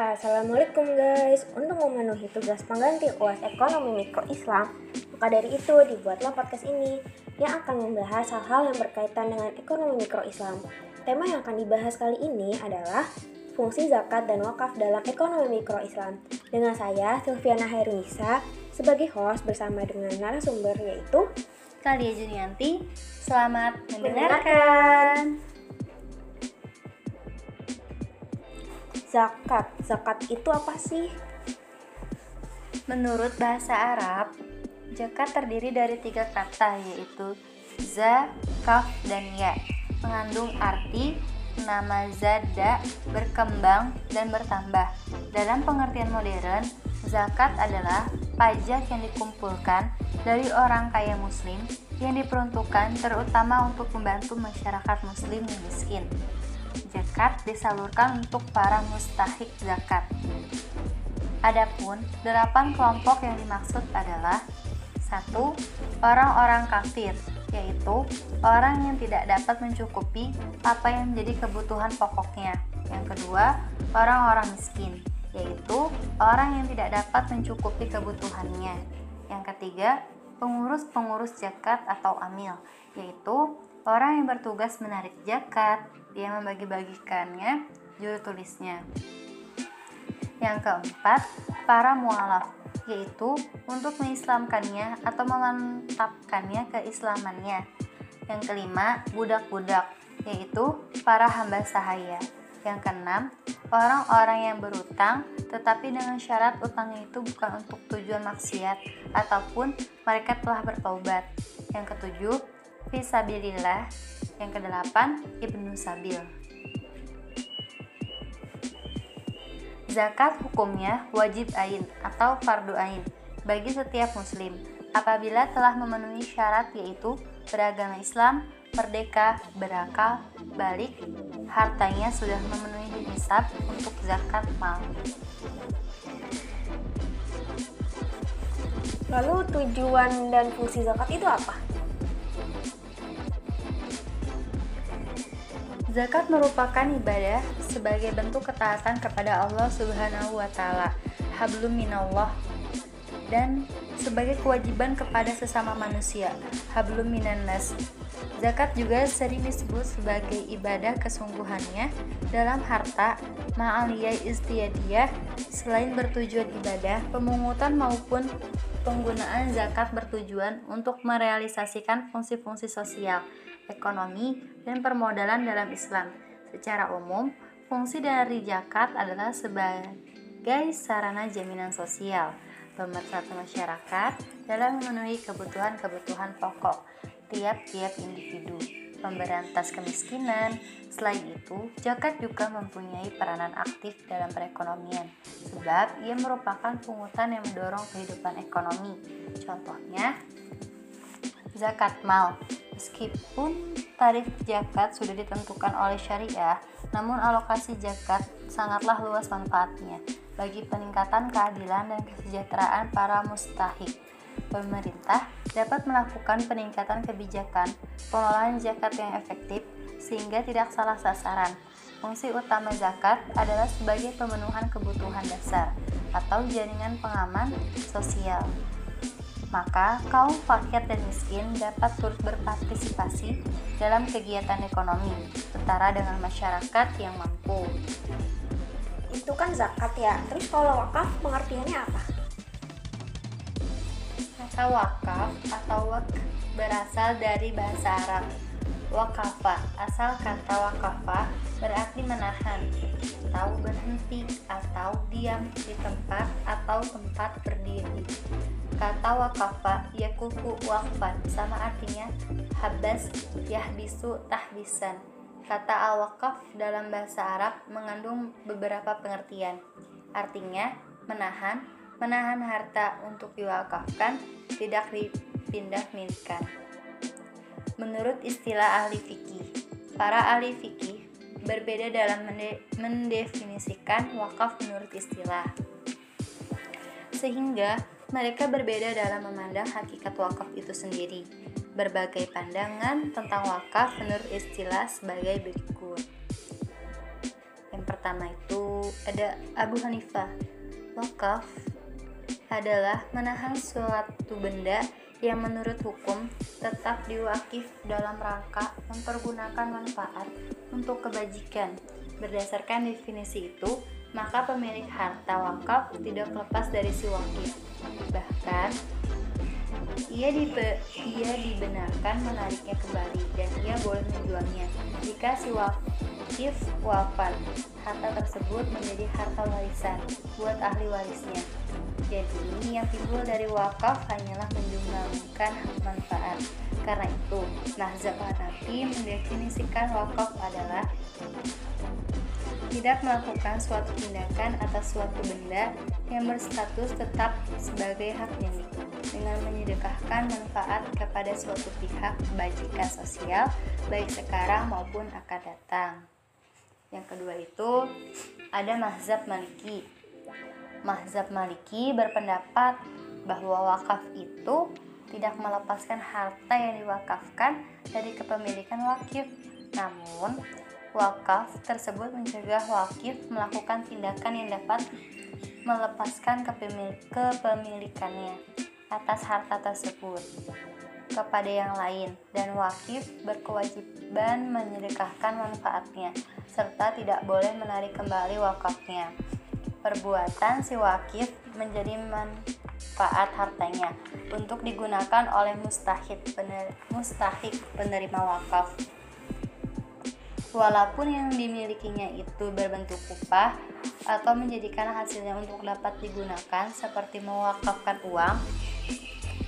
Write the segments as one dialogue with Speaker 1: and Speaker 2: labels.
Speaker 1: Assalamualaikum guys. Untuk memenuhi tugas pengganti UAS Ekonomi Mikro Islam, maka dari itu dibuatlah podcast ini yang akan membahas hal-hal yang berkaitan dengan ekonomi mikro Islam. Tema yang akan dibahas kali ini adalah fungsi zakat dan wakaf dalam ekonomi mikro Islam. Dengan saya, Silviana Hairunisa, sebagai host bersama dengan narasumber yaitu
Speaker 2: Kalia Junianti. Selamat mendengarkan.
Speaker 1: Zakat. Zakat itu apa sih?
Speaker 2: Menurut bahasa Arab, zakat terdiri dari tiga kata yaitu za, kaf, dan ya. Mengandung arti nama zada, berkembang, dan bertambah. Dalam pengertian modern, zakat adalah pajak yang dikumpulkan dari orang kaya muslim yang diperuntukkan terutama untuk membantu masyarakat muslim yang miskin zakat disalurkan untuk para mustahik zakat. Adapun delapan kelompok yang dimaksud adalah satu orang-orang kafir, yaitu orang yang tidak dapat mencukupi apa yang menjadi kebutuhan pokoknya. Yang kedua, orang-orang miskin, yaitu orang yang tidak dapat mencukupi kebutuhannya. Yang ketiga, pengurus-pengurus zakat atau amil, yaitu orang yang bertugas menarik zakat, dia membagi-bagikannya juru tulisnya. Yang keempat, para mualaf, yaitu untuk mengislamkannya atau memantapkannya keislamannya. Yang kelima, budak-budak, yaitu para hamba sahaya. Yang keenam, orang-orang yang berutang tetapi dengan syarat utangnya itu bukan untuk tujuan maksiat ataupun mereka telah bertobat. Yang ketujuh, fisabilillah yang kedelapan, Ibnu Sabil. Zakat hukumnya wajib ain atau fardu ain bagi setiap muslim apabila telah memenuhi syarat yaitu beragama Islam, merdeka, berakal, balik, hartanya sudah memenuhi nisab untuk zakat mal.
Speaker 1: Lalu tujuan dan fungsi zakat itu apa?
Speaker 2: Zakat merupakan ibadah sebagai bentuk ketaatan kepada Allah Subhanahu wa taala, hablum minallah. Dan sebagai kewajiban kepada sesama manusia, hablum minannas. Zakat juga sering disebut sebagai ibadah kesungguhannya dalam harta, ma'aliyah istiyadiyah, selain bertujuan ibadah, pemungutan maupun penggunaan zakat bertujuan untuk merealisasikan fungsi-fungsi sosial, ekonomi, dan permodalan dalam Islam. Secara umum, fungsi dari zakat adalah sebagai sarana jaminan sosial pemersatu masyarakat dalam memenuhi kebutuhan-kebutuhan pokok tiap-tiap individu, pemberantas kemiskinan. Selain itu, zakat juga mempunyai peranan aktif dalam perekonomian, sebab ia merupakan pungutan yang mendorong kehidupan ekonomi. Contohnya, zakat mal Meskipun tarif zakat sudah ditentukan oleh syariah, namun alokasi zakat sangatlah luas manfaatnya bagi peningkatan keadilan dan kesejahteraan para mustahik. Pemerintah dapat melakukan peningkatan kebijakan pengelolaan zakat yang efektif sehingga tidak salah sasaran. Fungsi utama zakat adalah sebagai pemenuhan kebutuhan dasar atau jaringan pengaman sosial maka kaum fakir dan miskin dapat turut berpartisipasi dalam kegiatan ekonomi, setara dengan masyarakat yang mampu.
Speaker 1: Itu kan zakat ya. Terus kalau wakaf pengertiannya apa?
Speaker 2: Kata wakaf atau wak berasal dari bahasa Arab. Wakafa, asal kata wakafa berarti menahan atau berhenti atau diam di tempat atau tempat berdiri. Kata wakafa yakufu wakfan sama artinya habas yahbisu tahbisan. Kata al-wakaf dalam bahasa Arab mengandung beberapa pengertian. Artinya menahan, menahan harta untuk diwakafkan, tidak dipindah milikan. Menurut istilah ahli fikih, para ahli fikih berbeda dalam mendefinisikan wakaf menurut istilah. Sehingga mereka berbeda dalam memandang hakikat wakaf itu sendiri. Berbagai pandangan tentang wakaf menurut istilah sebagai berikut. Yang pertama itu ada Abu Hanifah. Wakaf adalah menahan suatu benda yang menurut hukum tetap diwakif dalam rangka mempergunakan manfaat untuk kebajikan. Berdasarkan definisi itu, maka pemilik harta wakaf tidak lepas dari si wakif. Bahkan, ia, dibe ia dibenarkan menariknya kembali dan ia boleh menjualnya. Jika si wakif wafat, harta tersebut menjadi harta warisan buat ahli warisnya. Jadi, yang timbul dari wakaf hanyalah menjumlahkan manfaat. Karena itu, Nazab Hanafi mendefinisikan wakaf adalah tidak melakukan suatu tindakan atas suatu benda yang berstatus tetap sebagai hak milik dengan menyedekahkan manfaat kepada suatu pihak kebajikan sosial baik sekarang maupun akan datang. Yang kedua itu ada mazhab Maliki. Mazhab Maliki berpendapat bahwa wakaf itu tidak melepaskan harta yang diwakafkan dari kepemilikan wakif. Namun, wakaf tersebut mencegah wakif melakukan tindakan yang dapat melepaskan kepemilikannya atas harta tersebut kepada yang lain dan wakif berkewajiban menyedekahkan manfaatnya serta tidak boleh menarik kembali wakafnya. Perbuatan si wakif menjadi manfaat hartanya untuk digunakan oleh mustahik pener, mustahik penerima wakaf. Walaupun yang dimilikinya itu berbentuk upah atau menjadikan hasilnya untuk dapat digunakan seperti mewakafkan uang,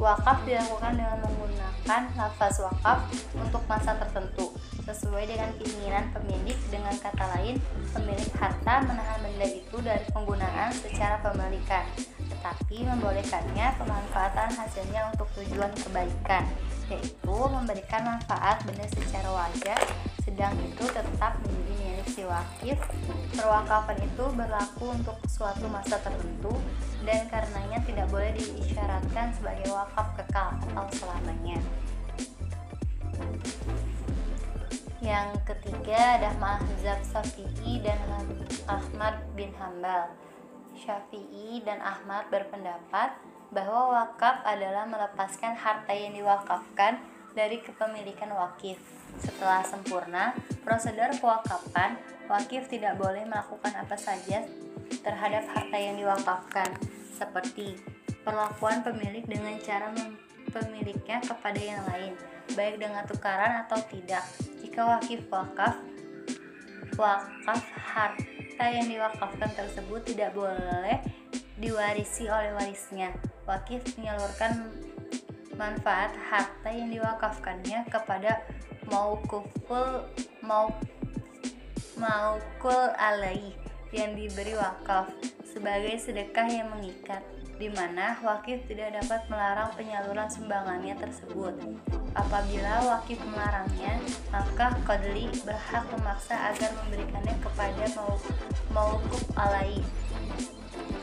Speaker 2: wakaf dilakukan dengan menggunakan lafaz wakaf untuk masa tertentu sesuai dengan keinginan pemilik dengan kata lain pemilik harta menahan benda itu dari penggunaan secara pemilikan tetapi membolehkannya pemanfaatan hasilnya untuk tujuan kebaikan yaitu memberikan manfaat benda secara wajar sedang itu tetap menjadi milik si wakif. Perwakafan itu berlaku untuk suatu masa tertentu dan karenanya tidak boleh diisyaratkan sebagai wakaf kekal atau selamanya. Yang ketiga ada mazhab Syafi'i dan Ahmad bin Hambal. Syafi'i dan Ahmad berpendapat bahwa wakaf adalah melepaskan harta yang diwakafkan dari kepemilikan wakif. Setelah sempurna, prosedur pewakapan, wakif tidak boleh melakukan apa saja terhadap harta yang diwakafkan, seperti perlakuan pemilik dengan cara pemiliknya kepada yang lain, baik dengan tukaran atau tidak. Jika wakif wakaf, wakaf harta yang diwakafkan tersebut tidak boleh diwarisi oleh warisnya. Wakif menyalurkan manfaat harta yang diwakafkannya kepada maukuful mau maukul alaih yang diberi wakaf sebagai sedekah yang mengikat di mana wakif tidak dapat melarang penyaluran sumbangannya tersebut. Apabila wakif melarangnya, maka kodli berhak memaksa agar memberikannya kepada mau maukuf alaih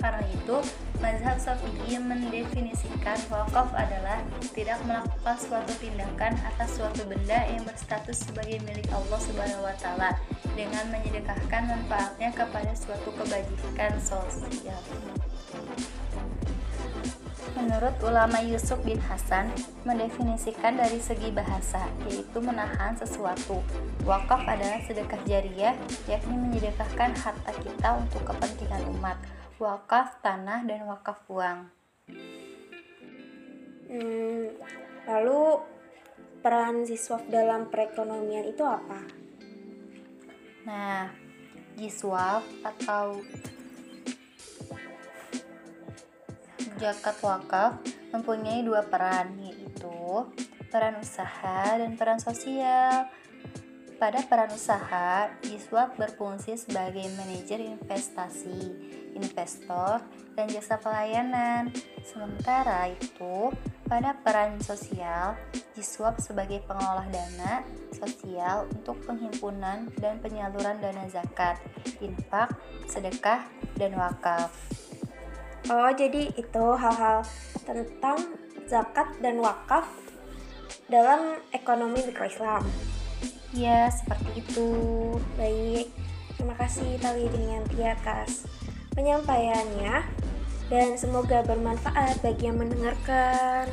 Speaker 2: karena itu, mazhab Syafi'i mendefinisikan wakaf adalah tidak melakukan suatu tindakan atas suatu benda yang berstatus sebagai milik Allah Subhanahu wa taala dengan menyedekahkan manfaatnya kepada suatu kebajikan sosial. Menurut ulama Yusuf bin Hasan, mendefinisikan dari segi bahasa, yaitu menahan sesuatu. Wakaf adalah sedekah jariah, yakni menyedekahkan harta kita untuk kepentingan umat wakaf tanah dan wakaf uang.
Speaker 1: Hmm, lalu peran siswa dalam perekonomian itu apa?
Speaker 2: Nah, jiswaf atau zakat wakaf mempunyai dua peran yaitu peran usaha dan peran sosial. Pada peran usaha, Jiswap berfungsi sebagai manajer investasi, investor, dan jasa pelayanan. Sementara itu, pada peran sosial, Jiswap sebagai pengolah dana sosial untuk penghimpunan dan penyaluran dana zakat, infak, sedekah, dan wakaf.
Speaker 1: Oh, jadi itu hal-hal tentang zakat dan wakaf dalam ekonomi mikro Islam.
Speaker 2: Ya, seperti itu.
Speaker 1: Baik. Terima kasih Tali Dinianti atas penyampaiannya dan semoga bermanfaat bagi yang mendengarkan.